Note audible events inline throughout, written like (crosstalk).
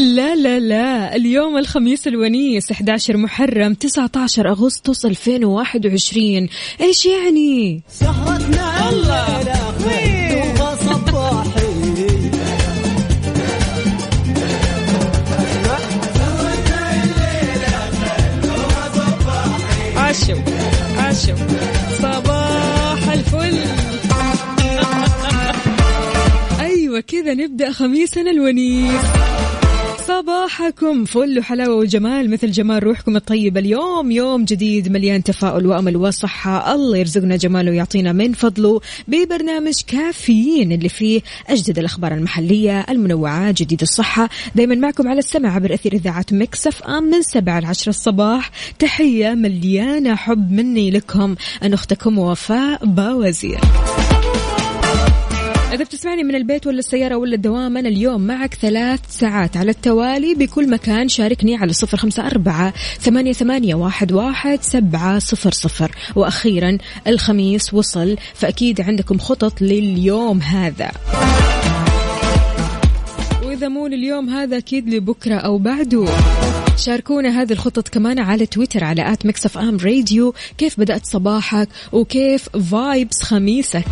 لا لا لا. اليوم الخميس الونيس 11 محرم 19 أغسطس 2021 إيش يعني؟ سهرتنا صباح الفل. (laughs) أيوة كذا نبدأ خميسنا الونيس. صباحكم فل وحلاوة وجمال مثل جمال روحكم الطيبة اليوم يوم جديد مليان تفاؤل وأمل وصحة. الله يرزقنا جماله ويعطينا من فضله ببرنامج كافيين اللي فيه أجدد الأخبار المحلية المنوعات جديد الصحة. دايما معكم على السمع عبر أثير إذاعة مكسف أم من سبعة لعشرة الصباح. تحية مليانة حب مني لكم. أن أختكم وفاء باوزير. إذا بتسمعني من البيت ولا السيارة ولا الدوام أنا اليوم معك ثلاث ساعات على التوالي بكل مكان. شاركني على صفر خمسة أربعة ثمانية, ثمانية واحد, واحد سبعة صفر صفر. وأخيرا الخميس وصل فأكيد عندكم خطط لليوم هذا. وإذا مو لليوم هذا أكيد لبكرة أو بعده. شاركونا هذه الخطط كمان على تويتر على at Mix FM Radio. كيف بدأت صباحك؟ وكيف vibes خميسك؟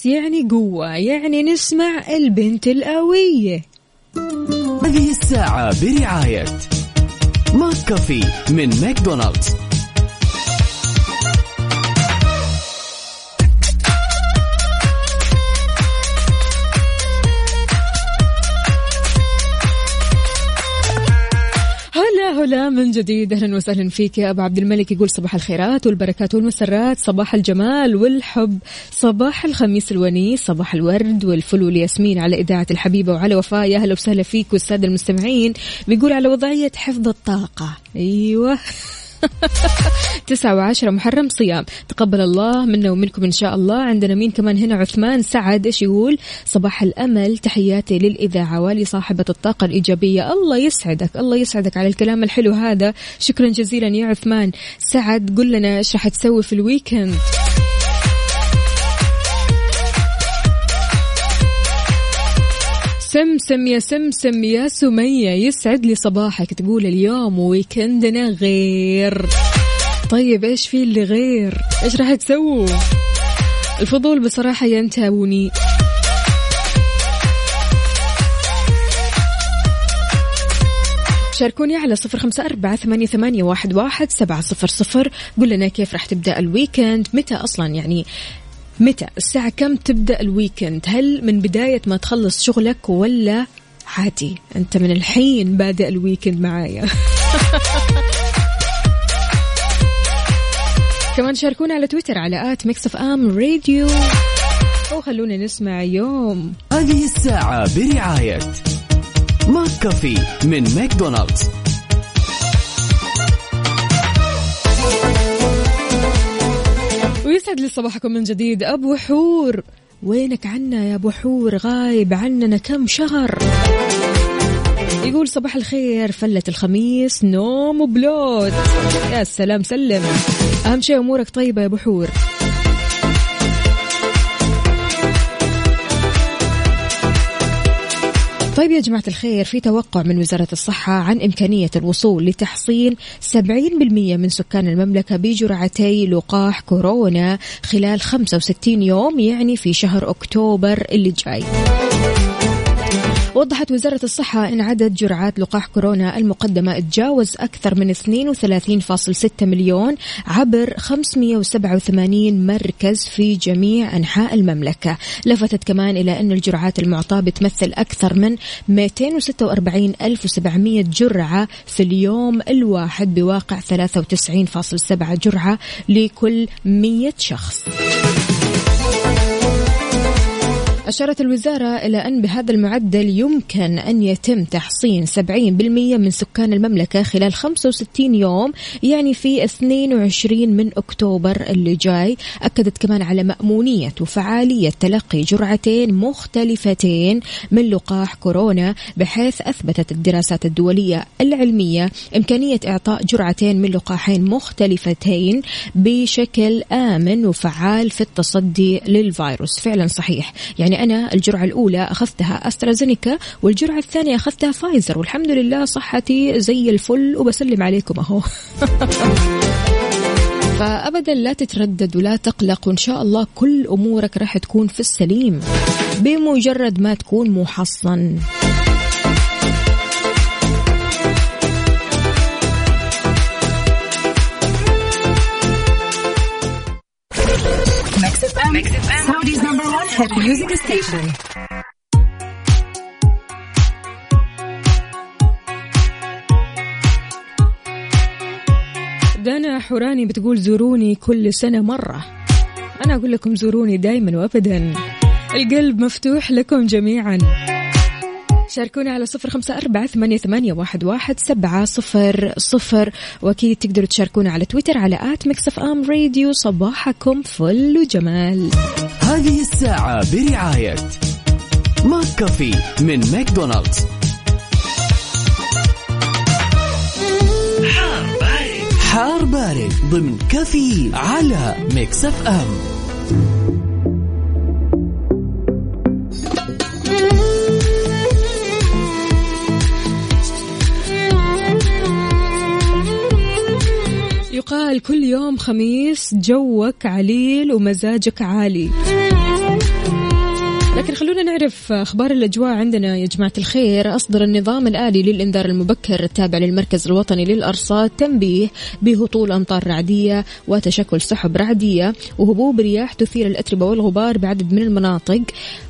خميس يعني قوة يعني نسمع البنت القوية. هذه الساعة برعاية McCafé من ماكدونالدز. هلا من جديد أهلا وسهلا فيك يا أبو عبد الملك. يقول صباح الخيرات والبركات والمسرات صباح الجمال والحب صباح الخميس الونيس صباح الورد والفل والياسمين على إذاعة الحبيبة وعلى وفاء. يا أهلا وسهلا فيك والسادة المستمعين. بيقول على وضعية حفظ الطاقة. أيوه. (laughs) تسعة وعشرة محرم صيام. تقبل الله منا ومنكم إن شاء الله. عندنا مين كمان هنا؟ عثمان سعد إيش يقول؟ صباح الأمل. تحياتي للإذاعة ولصاحبة الطاقة الإيجابية. الله يسعدك الله يسعدك على الكلام الحلو هذا. شكرا جزيلا يا عثمان سعد. قل لنا إيش راح تسوي في الويكند سمسم يا سمسم يا سمية. يسعد لي صباحك. تقول اليوم ويكندنا غير. طيب إيش في اللي غير؟ إيش راح تسووا؟ الفضول بصراحة ينتابوني شاركوني على صفر خمسة أربعة ثمانية, ثمانية واحد, واحد سبعة صفر صفر. قل لنا كيف راح تبدأ الويكند متى أصلا يعني متى؟ الساعة كم تبدأ ال weekend؟ هل من بداية ما تخلص شغلك ولا عادي؟ أنت من الحين بادئ ال weekend معايا. (laughs) كمان شاركونا على تويتر على at Mix FM Radio وخلونا نسمع يوم. هذه الساعة برعاية McCafé من ماكدونالدز. ويسعد لي صباحكم من جديد. أبو حور وينك عنا يا أبو حور؟ غايب عننا كم شهر؟ يقول صباح الخير فلة الخميس نوم وبلوت يا سلام سلم. أهم شيء أمورك طيبة يا أبو طيب يا جماعة الخير في توقع من وزارة الصحة عن إمكانية الوصول لتحصين 70% من سكان المملكة بجرعتي لقاح كورونا خلال 65 يوم يعني في شهر أكتوبر اللي جاي. وضحت وزارة الصحة أن عدد جرعات لقاح كورونا المقدمة تجاوز أكثر من 32.6 مليون عبر 587 مركز في جميع أنحاء المملكة. لفتت كمان إلى أن الجرعات المعطاة بتمثل أكثر من 246,700 جرعة في اليوم الواحد بواقع 93.7 جرعة لكل 100 شخص. أشارت الوزارة إلى أن بهذا المعدل يمكن أن يتم تحصين 70% من سكان المملكة خلال 65 يوم يعني في 22 من أكتوبر اللي جاي. أكدت كمان على مأمونية وفعالية تلقي جرعتين مختلفتين من لقاح كورونا بحيث أثبتت الدراسات الدولية العلمية إمكانية إعطاء جرعتين من لقاحين مختلفتين بشكل آمن وفعال في التصدي للفيروس. فعلا صحيح. يعني أنا الجرعة الأولى أخذتها أسترازينيكا والجرعة الثانية أخذتها فايزر والحمد لله صحتي زي الفل وبسلم عليكم أهو. (laughs) فابدا لا تتردد ولا تقلق وإن شاء الله كل أمورك راح تكون في السليم بمجرد ما تكون محصن. Hit music station. دانا حوراني بتقول زوروني كل سنة مرة. أنا أقول لكم زوروني دايما وأبدا. القلب مفتوح لكم جميعا. شاركونا على صفر خمسة أربعة ثمانية, ثمانية واحد, واحد سبعة صفر صفر. وأكيد تقدروا تشاركونا على تويتر على at Mix FM Radio. صباحكم فل وجمال. هذه الساعة برعاية McCafé من ماكدونالدز. حار بارد. ضمن كافيين على Mix F يقال كل يوم خميس جوك عليل ومزاجك عالي. لكن خلونا نعرف أخبار الأجواء عندنا يا جماعة الخير. أصدر النظام الآلي للإنذار المبكر التابع للمركز الوطني للأرصاد تنبيه بهطول أمطار رعدية وتشكل سحب رعدية وهبوب رياح تثير الأتربة والغبار بعدد من المناطق.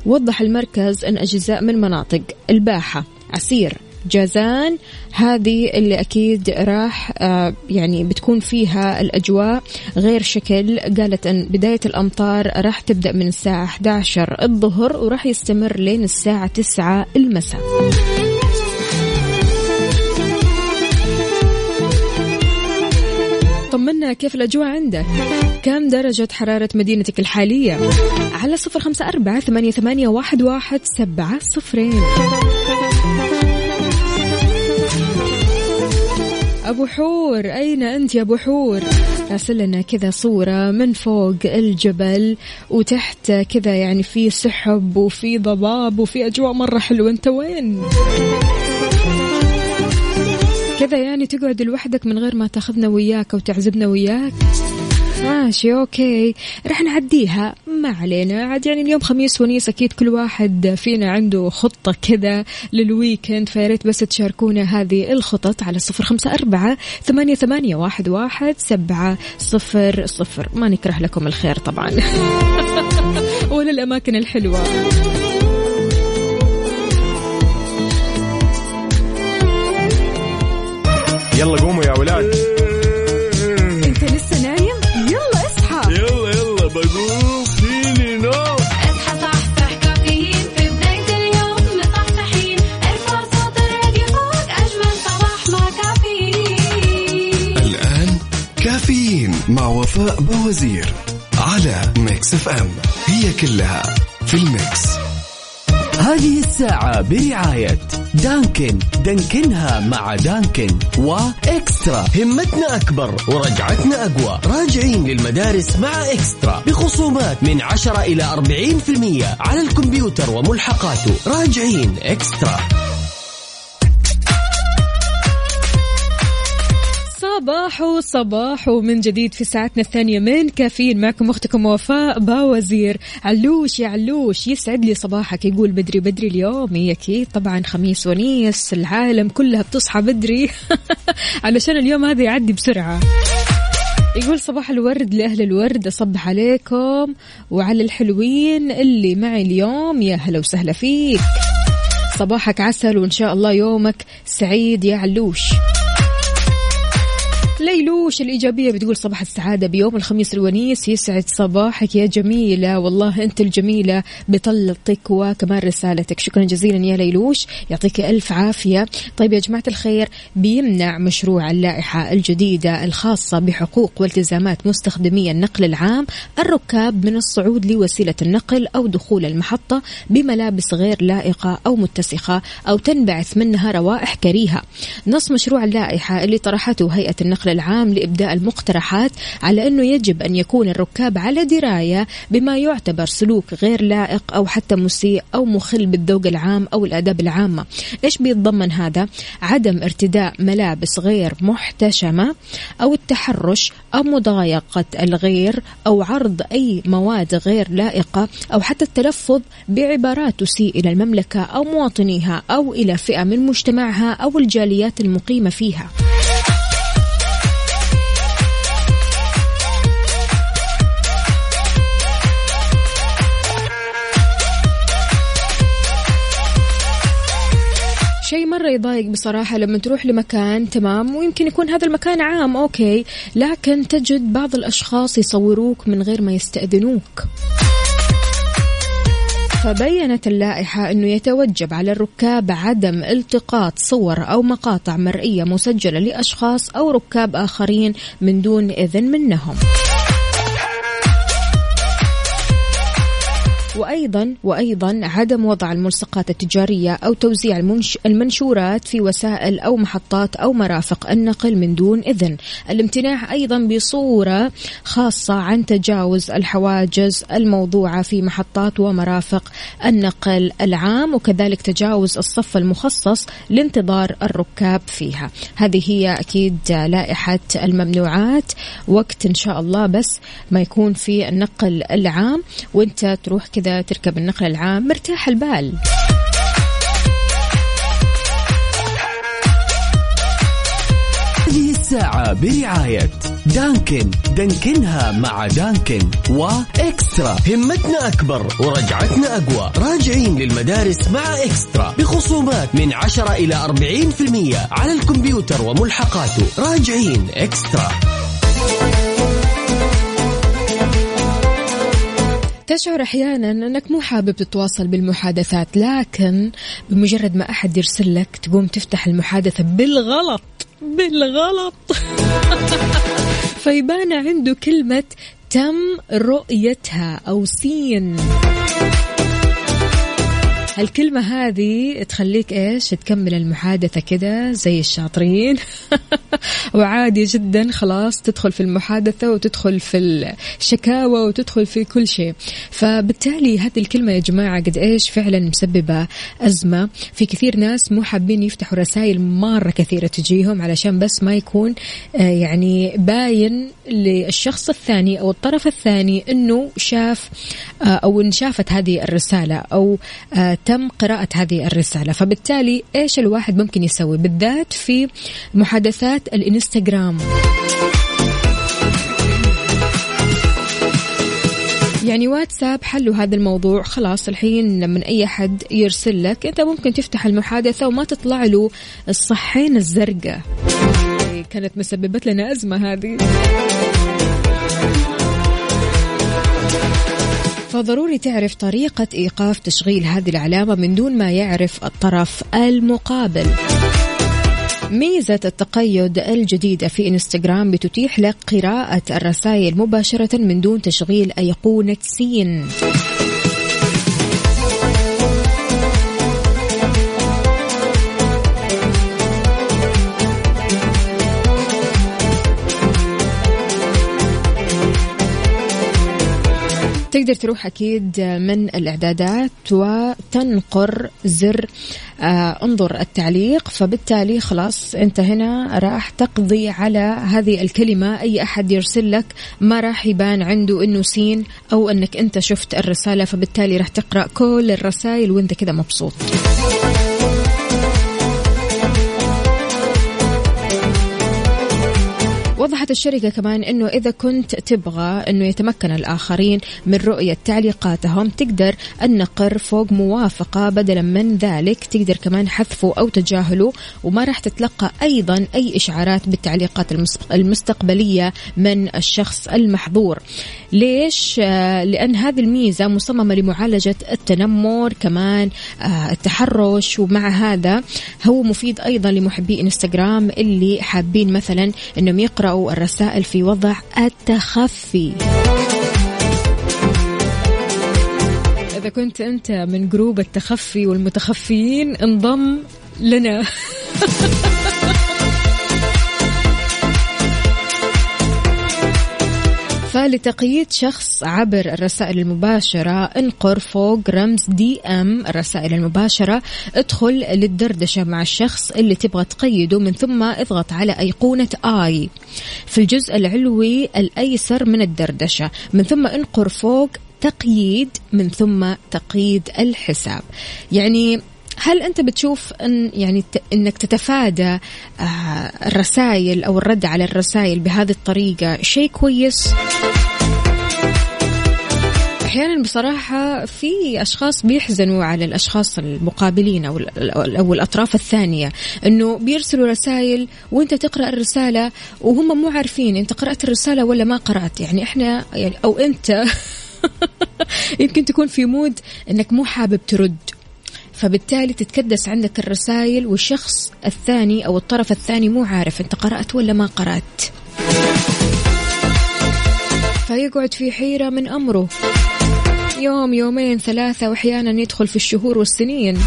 وضح المركز أن أجزاء من مناطق الباحة. عسير. جازان. هذه اللي أكيد راح آه، يعني بتكون فيها الأجواء غير شكل. قالت أن بداية الأمطار راح تبدأ من الساعة 11 الظهر وراح يستمر لين الساعة 9 المساء. طمنا كيف الأجواء عندك؟ كم درجة حرارة مدينتك الحالية؟ على صفر خمسة أربعة ثمانية, واحد سبعة صفرين. أبو حور. أين أنت يا أبو حور؟ راسل لنا كذا صورة من فوق الجبل وتحت كذا يعني في سحب وفي ضباب وفي أجواء مرة حلوة. أنت وين؟ كذا يعني تقعد لوحدك من غير ما تاخذنا وياك وتعزبنا وياك. ماشي okay. رح نعديها. ما علينا. عاد يعني اليوم خميس ونيس أكيد كل واحد فينا عنده خطة كذا لل weekend فياريت بس تشاركونا هذه الخطط على صفر خمسة أربعة ثمانية, ثمانية واحد, واحد سبعة صفر صفر. ما نكره لكم الخير طبعا. (laughs) ولا الأماكن الحلوة. يلا قوموا يا ولاد. مع وفاء بوزير على Mix FM. هي كلها في ال mix. هذه الساعة برعاية دانكن. دانكنها مع دانكن وإكسترا. همتنا أكبر ورجعتنا أقوى. راجعين للمدارس مع إكسترا. بخصومات من 10 إلى 40% على الكمبيوتر وملحقاته. راجعين إكسترا. صباح صباح من جديد في ساعتنا الثانية من كافيين. معكم أختكم وفاء باوزير. علوش يا علوش يسعد لي صباحك. يقول بدري بدري اليوم. هي أكيد طبعا خميس ونيس. العالم كلها بتصحى بدري. (laughs) علشان اليوم هذا يعدي بسرعة. يقول صباح الورد لأهل الورد. أصبح عليكم. وعلى الحلوين اللي معي اليوم. يا هلا وسهلا فيك. صباحك عسل وإن شاء الله يومك سعيد يا علوش. ليلوش الإيجابية بتقول صباح السعادة بيوم الخميس الونيس؟ يسعد صباحك يا جميلة. والله أنت الجميلة بطلتك وكمان رسالتك. شكرا جزيلا يا ليلوش يعطيك ألف عافية. طيب يا جماعة الخير بيمنع مشروع اللائحة الجديدة الخاصة بحقوق والتزامات مستخدمي النقل العام الركاب من الصعود لوسيلة النقل أو دخول المحطة بملابس غير لائقة أو متسخة أو تنبعث منها روائح كريهة. نص مشروع اللائحة اللي طرحته هيئة النقل العام لإبداء المقترحات على أنه يجب أن يكون الركاب على دراية بما يعتبر سلوك غير لائق أو حتى مسيء أو مخل بالذوق العام أو الآداب العامة إيش بيتضمن هذا؟ عدم ارتداء ملابس غير محتشمة أو التحرش أو مضايقة الغير أو عرض أي مواد غير لائقة أو حتى التلفظ بعبارات تسيء إلى المملكة أو مواطنيها أو إلى فئة من مجتمعها أو الجاليات المقيمة فيها مرة يضايق بصراحة لما تروح لمكان تمام ويمكن يكون هذا المكان عام أوكي لكن تجد بعض الأشخاص يصوروك من غير ما يستأذنوك. فبينت اللائحة أنه يتوجب على الركاب عدم التقاط صور أو مقاطع مرئية مسجلة لأشخاص أو ركاب آخرين من دون إذن منهم. وأيضا وأيضا عدم وضع الملصقات التجارية أو توزيع المنش المنشورات في وسائل أو محطات أو مرافق النقل من دون إذن، الامتناع أيضا بصورة خاصة عن تجاوز الحواجز الموضوعة في محطات ومرافق النقل العام وكذلك تجاوز الصف المخصص لانتظار الركاب فيها، هذه هي أكيد لائحة الممنوعات. وقت إن شاء الله بس ما يكون في النقل العام. وإنت تروح كذا تركب النقل العام مرتاح البال. هذه الساعة برعاية دانكن. دانكنها مع دانكن وإكسترا. همتنا أكبر ورجعتنا أقوى. راجعين للمدارس مع إكسترا. بخصومات من 10 إلى 40% على الكمبيوتر وملحقاته. راجعين إكسترا. تشعر أحيانا أنك مو حابب تتواصل بالمحادثات لكن بمجرد ما أحد يرسل لك تقوم تفتح المحادثة بالغلط بالغلط. (laughs) فيبان عنده كلمة تم رؤيتها أو سين. هالكلمة هذه تخليك إيش؟ تكمل المحادثة كذا زي الشاطرين. (laughs) وعادي جدا خلاص تدخل في المحادثة وتدخل في الشكاوى وتدخل في كل شيء. فبالتالي هذه الكلمة يا جماعة قد إيش فعلا مسببة أزمة. في كثير ناس مو حابين يفتحوا رسائل مرة كثيرة تجيهم علشان بس ما يكون آه، يعني باين للشخص الثاني أو الطرف الثاني أنه شاف آه، أو إن شافت هذه الرسالة أو آه، تم قراءة هذه الرسالة. فبالتالي إيش الواحد ممكن يسوي؟ بالذات في محادثات الإنستغرام. يعني واتساب حلوا هذا الموضوع. خلاص الحين لما أي حد يرسل لك أنت ممكن تفتح المحادثة وما تطلع له الصحين الزرقاء. كانت مسببت لنا أزمة هذه. فضروري تعرف طريقة إيقاف تشغيل هذه العلامة من دون ما يعرف الطرف المقابل. ميزة التقيد الجديدة في إنستغرام بتتيح لك قراءة الرسائل مباشرة من دون تشغيل أيقونة سين. تقدر تروح أكيد من الإعدادات وتنقر زر آه انظر التعليق. فبالتالي خلاص أنت هنا راح تقضي على هذه الكلمة. أي أحد يرسل لك ما راح يبان عنده أنه سين أو أنك أنت شفت الرسالة فبالتالي راح تقرأ كل الرسائل وأنت كذا مبسوط. وضحت الشركة كمان أنه إذا كنت تبغى أنه يتمكن الآخرين من رؤية تعليقاتهم تقدر النقر فوق موافقة بدلا من ذلك. تقدر كمان حذفه أو تجاهله وما راح تتلقى أيضا أي إشعارات بالتعليقات المستقبلية من الشخص المحظور. ليش؟ آه، لأن هذه الميزة مصممة لمعالجة التنمر كمان آه، التحرش. ومع هذا هو مفيد أيضا لمحبي إنستغرام اللي حابين مثلا أنهم يقرأوا الرسائل في وضع التخفي. إذا كنت أنت من جروب التخفي والمتخفيين انضم لنا. (laughs) فلتقييد شخص عبر الرسائل المباشرة. انقر فوق رمز دي أم الرسائل المباشرة. ادخل للدردشة مع الشخص اللي تبغى تقيده من ثم اضغط على أيقونة آي. في الجزء العلوي الأيسر من الدردشة. من ثم انقر فوق تقييد من ثم تقييد الحساب. يعني هل أنت بتشوف أن يعني إنك تتفادى آه، الرسائل أو الرد على الرسائل بهذه الطريقة شيء كويس؟ أحيانا بصراحة في أشخاص بيحزنوا على الأشخاص المقابلين أو أو الأطراف الثانية إنه بيرسلوا رسائل وأنت تقرأ الرسالة وهم مو عارفين أنت قرأت الرسالة ولا ما قرأت. يعني إحنا يعني أو أنت (laughs) يمكن تكون في مود إنك مو حابب ترد. فبالتالي تتكدس عندك الرسائل والشخص الثاني أو الطرف الثاني مو عارف أنت قرأت ولا ما قرأت. فيقعد في حيرة من أمره. يوم يومين ثلاثة وأحيانا يدخل في الشهور والسنين.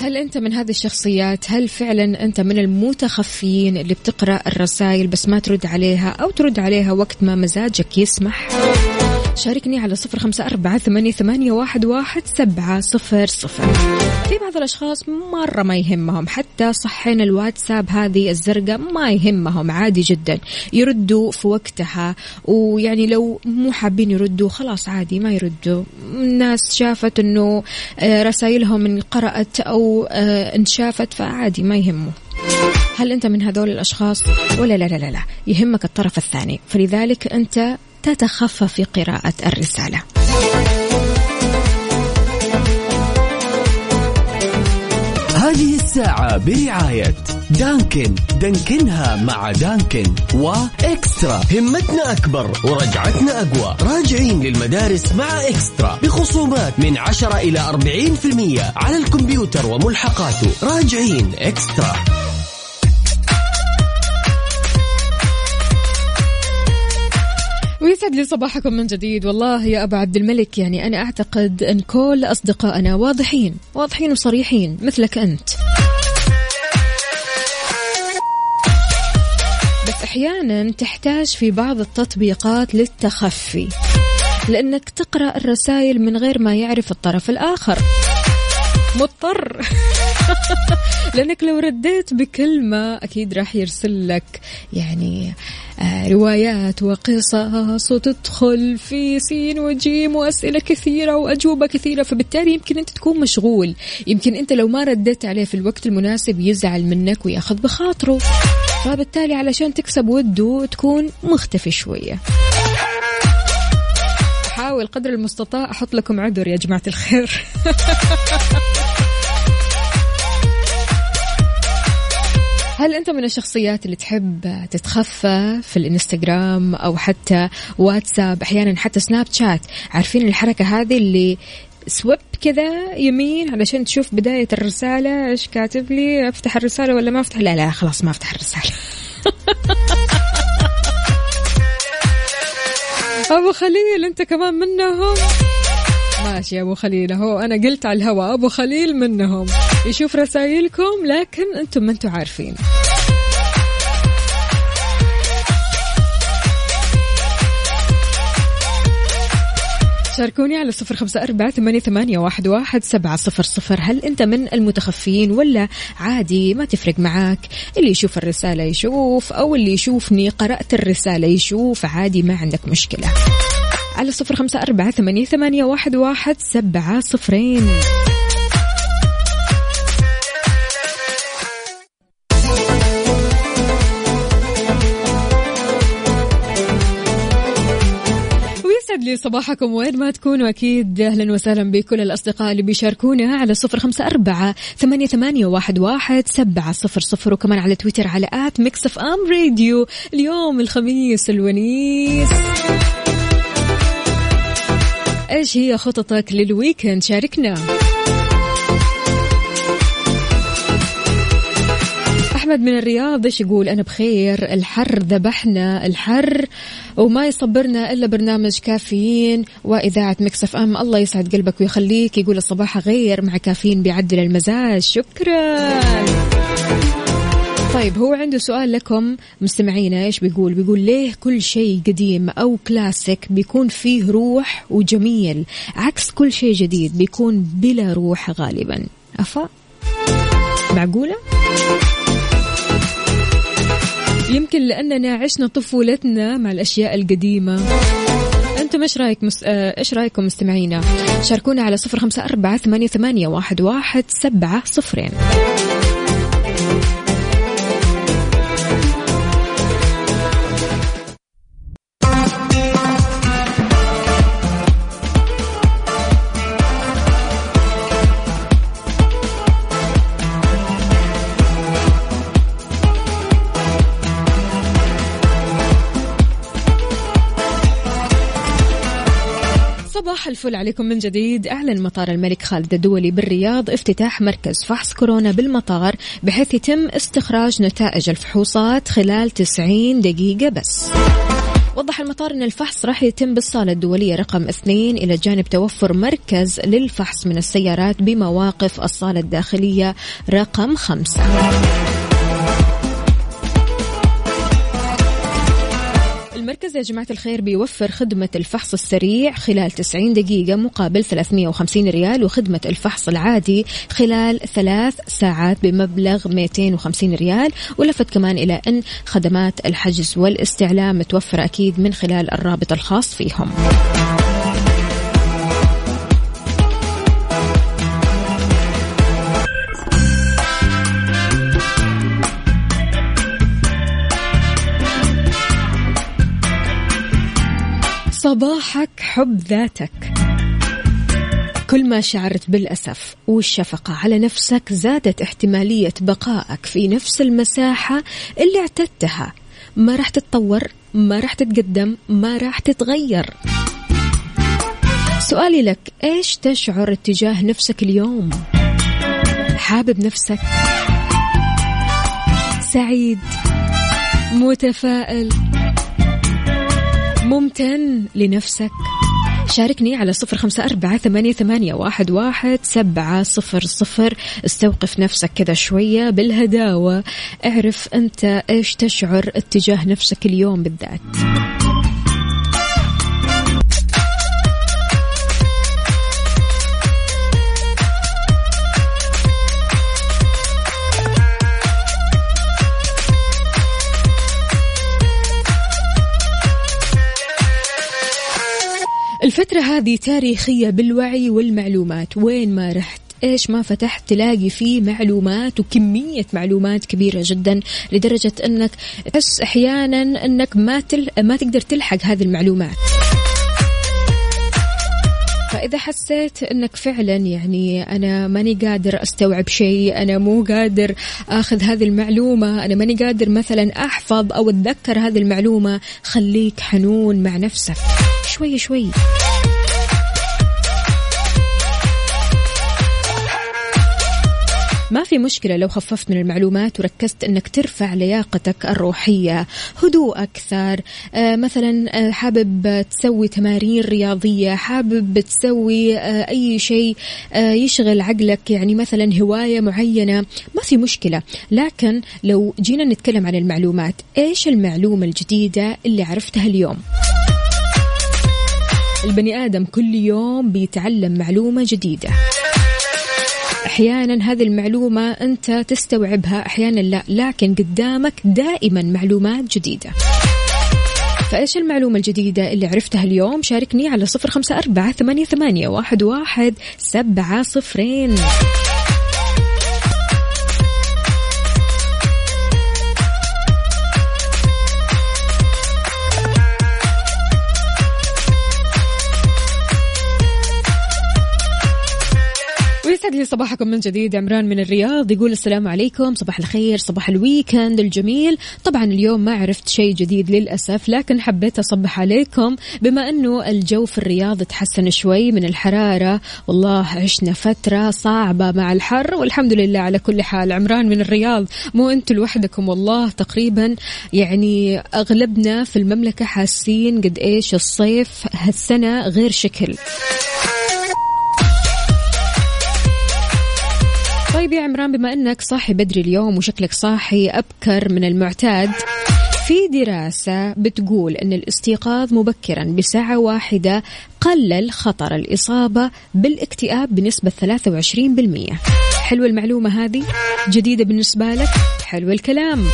هل أنت من هذه الشخصيات؟ هل فعلا أنت من المتخفيين اللي بتقرأ الرسائل بس ما ترد عليها أو ترد عليها وقت ما مزاجك يسمح؟ شاركني على صفر خمسة أربعة ثمانية, ثمانية واحد, واحد سبعة صفر صفر. في بعض الأشخاص مرة ما يهمهم حتى صحين الواتساب هذه الزرقاء ما يهمهم عادي جدا. يردوا في وقتها ويعني لو مو حابين يردوا خلاص عادي ما يردوا. الناس شافت أنه آه، رسائلهم انقرأت أو آه، انشافت فعادي ما يهمه. هل أنت من هذول الأشخاص؟ ولا لا لا لا, لا. يهمك الطرف الثاني. فلذلك أنت تتخفى في قراءة الرسالة. هذه الساعة برعاية دانكن. دانكنها مع دانكن. وإكسترا. همتنا أكبر ورجعتنا أقوى. راجعين للمدارس مع إكسترا. بخصومات من 10 إلى 40% على الكمبيوتر وملحقاته. راجعين إكسترا. ويسعد لي صباحكم من جديد. والله يا أبا عبد الملك يعني أنا أعتقد أن كل أصدقائنا واضحين واضحين وصريحين مثلك أنت. بس أحيانا تحتاج في بعض التطبيقات للتخفي لأنك تقرأ الرسائل من غير ما يعرف الطرف الآخر. مضطر. (laughs) لأنك لو رديت بكلمة أكيد راح يرسل لك يعني آه، روايات وقصص وتدخل في سين وجيم وأسئلة كثيرة وأجوبة كثيرة فبالتالي يمكن أنت تكون مشغول. يمكن أنت لو ما رديت عليه في الوقت المناسب يزعل منك ويأخذ بخاطره. فبالتالي علشان تكسب وده تكون مختفي شوية. أحاول قدر المستطاع أحط لكم عذر يا جماعة الخير. (laughs) هل أنت من الشخصيات اللي تحب تتخفى في الإنستغرام أو حتى واتساب؟ أحيانا حتى سناب شات. عارفين الحركة هذه اللي سويب كذا يمين علشان تشوف بداية الرسالة إيش كاتب لي؟ أفتح الرسالة ولا ما أفتح؟ لا لا خلاص ما أفتح الرسالة. (laughs) أبو خليل أنت كمان منهم؟ ماشي أبو خليل أهو أنا قلت على الهواء أبو خليل منهم. يشوف رسائلكم لكن أنتم ما أنتم عارفين. شاركوني على صفر خمسة أربعة ثمانية, واحد, سبعة صفر صفر. هل أنت من المتخفين ولا عادي ما تفرق معاك؟ اللي يشوف الرسالة يشوف أو اللي يشوفني قرأت الرسالة يشوف عادي ما عندك مشكلة. على صفر خمسة أربعة ثمانية, واحد سبعة صفرين. لي صباحكم. وين ما تكونوا أكيد أهلا وسهلا بكل الأصدقاء اللي بيشاركونا على صفر خمسة أربعة ثمانية, ثمانية واحد, واحد سبعة صفر صفر. وكمان على تويتر على at Mix FM Radio. اليوم الخميس الونيس. إيش هي خططك لل weekend؟ شاركنا. احمد من الرياض إيش يقول؟ أنا بخير الحر ذبحنا الحر وما يصبرنا إلا برنامج كافيين. وإذاعة Mix FM الله يسعد قلبك ويخليك يقول الصباح غير مع كافيين بيعدل المزاج. شكرا. طيب هو عنده سؤال لكم مستمعينا إيش بيقول؟ بيقول ليه كل شيء قديم أو كلاسيك بيكون فيه روح وجميل عكس كل شيء جديد بيكون بلا روح غالبا. أفا؟ معقولة؟ (laughs) يمكن لأننا عشنا طفولتنا مع الأشياء القديمة. أنتم إيش رأيك مس... آه، إيش رأيكم مستمعينا؟ شاركونا على صفر خمسة أربعة ثمانية, ثمانية واحد, واحد سبعة صفرين. صباح الفل عليكم من جديد. أعلن مطار الملك خالد الدولي بالرياض. افتتاح مركز فحص كورونا بالمطار بحيث يتم استخراج نتائج الفحوصات خلال 90 دقيقة بس. وضح المطار أن الفحص راح يتم بالصالة الدولية رقم اثنين إلى جانب توفر مركز للفحص من السيارات بمواقف الصالة الداخلية رقم خمسة. المركز يا جماعة الخير بيوفر خدمة الفحص السريع خلال 90 دقيقة مقابل 350 ريال وخدمة الفحص العادي خلال ثلاث ساعات بمبلغ 250 ريال. ولفت كمان إلى أن خدمات الحجز والاستعلام متوفرة أكيد من خلال الرابط الخاص فيهم. صباحك حب ذاتك. كل ما شعرت بالأسف والشفقة على نفسك زادت احتمالية بقائك في نفس المساحة اللي اعتدتها. ما راح تتطور ما راح تتقدم ما راح تتغير. سؤالي لك إيش تشعر اتجاه نفسك اليوم؟ حابب نفسك؟ سعيد؟ متفائل؟ ممتن لنفسك. شاركني على صفر خمسة أربعة ثمانية, ثمانية واحد, واحد سبعة صفر صفر. استوقف نفسك كذا شوية بالهداوة. اعرف أنت إيش تشعر اتجاه نفسك اليوم بالذات. الفترة هذه تاريخية بالوعي والمعلومات. وين ما رحت إيش ما فتحت تلاقي فيه معلومات وكمية معلومات كبيرة جدا لدرجة إنك تحس أحيانا إنك ما تل... ما تقدر تلحق هذه المعلومات. فإذا حسيت أنك فعلا يعني أنا ماني قادر أستوعب شيء أنا مو قادر أخذ هذه المعلومة أنا ماني قادر مثلا أحفظ أو أتذكر هذه المعلومة خليك حنون مع نفسك. شوي شوي. ما في مشكلة لو خففت من المعلومات وركزت أنك ترفع لياقتك الروحية. هدوء أكثر. آه مثلا آه حابب تسوي تمارين رياضية حابب تسوي آه أي شيء يشغل عقلك يعني مثلا هواية معينة ما في مشكلة. لكن لو جينا نتكلم عن المعلومات إيش المعلومة الجديدة اللي عرفتها اليوم؟ البني آدم كل يوم بيتعلم معلومة جديدة. أحيانا هذه المعلومة أنت تستوعبها أحيانا لا لكن قدامك دائما معلومات جديدة فإيش المعلومة الجديدة اللي عرفتها اليوم؟ شاركني على صفر خمسة أربعة ثمانية, ثمانية واحد, واحد سبعة صفرين. ويسعد لي صباحكم من جديد عمران من الرياض يقول السلام عليكم صباح الخير صباح الويكند الجميل. طبعا اليوم ما عرفت شيء جديد للأسف لكن حبيت أصبح عليكم. بما أنه الجو في الرياض تحسن شوي من الحرارة والله عشنا فترة صعبة مع الحر والحمد لله على كل حال. عمران من الرياض مو أنتم لوحدكم والله تقريبا يعني أغلبنا في المملكة حاسين قد إيش الصيف هالسنة غير شكل. طيب يا عمران بما إنك صاحي بدري اليوم وشكلك صاحي أبكر من المعتاد في دراسة بتقول أن الاستيقاظ مبكرا بساعة واحدة قلل خطر الإصابة بالاكتئاب بنسبة 23% حلوة المعلومة هذه؟ جديدة بالنسبة لك؟ حلو الكلام.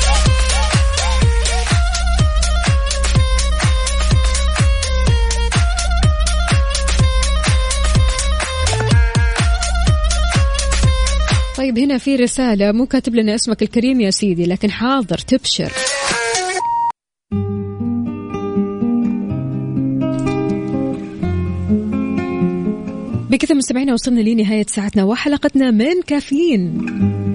طيب هنا في رسالة مو كاتب لنا اسمك الكريم يا سيدي لكن حاضر تبشر. بكذا مستمعينا وصلنا لنهاية ساعتنا وحلقتنا من كافيين.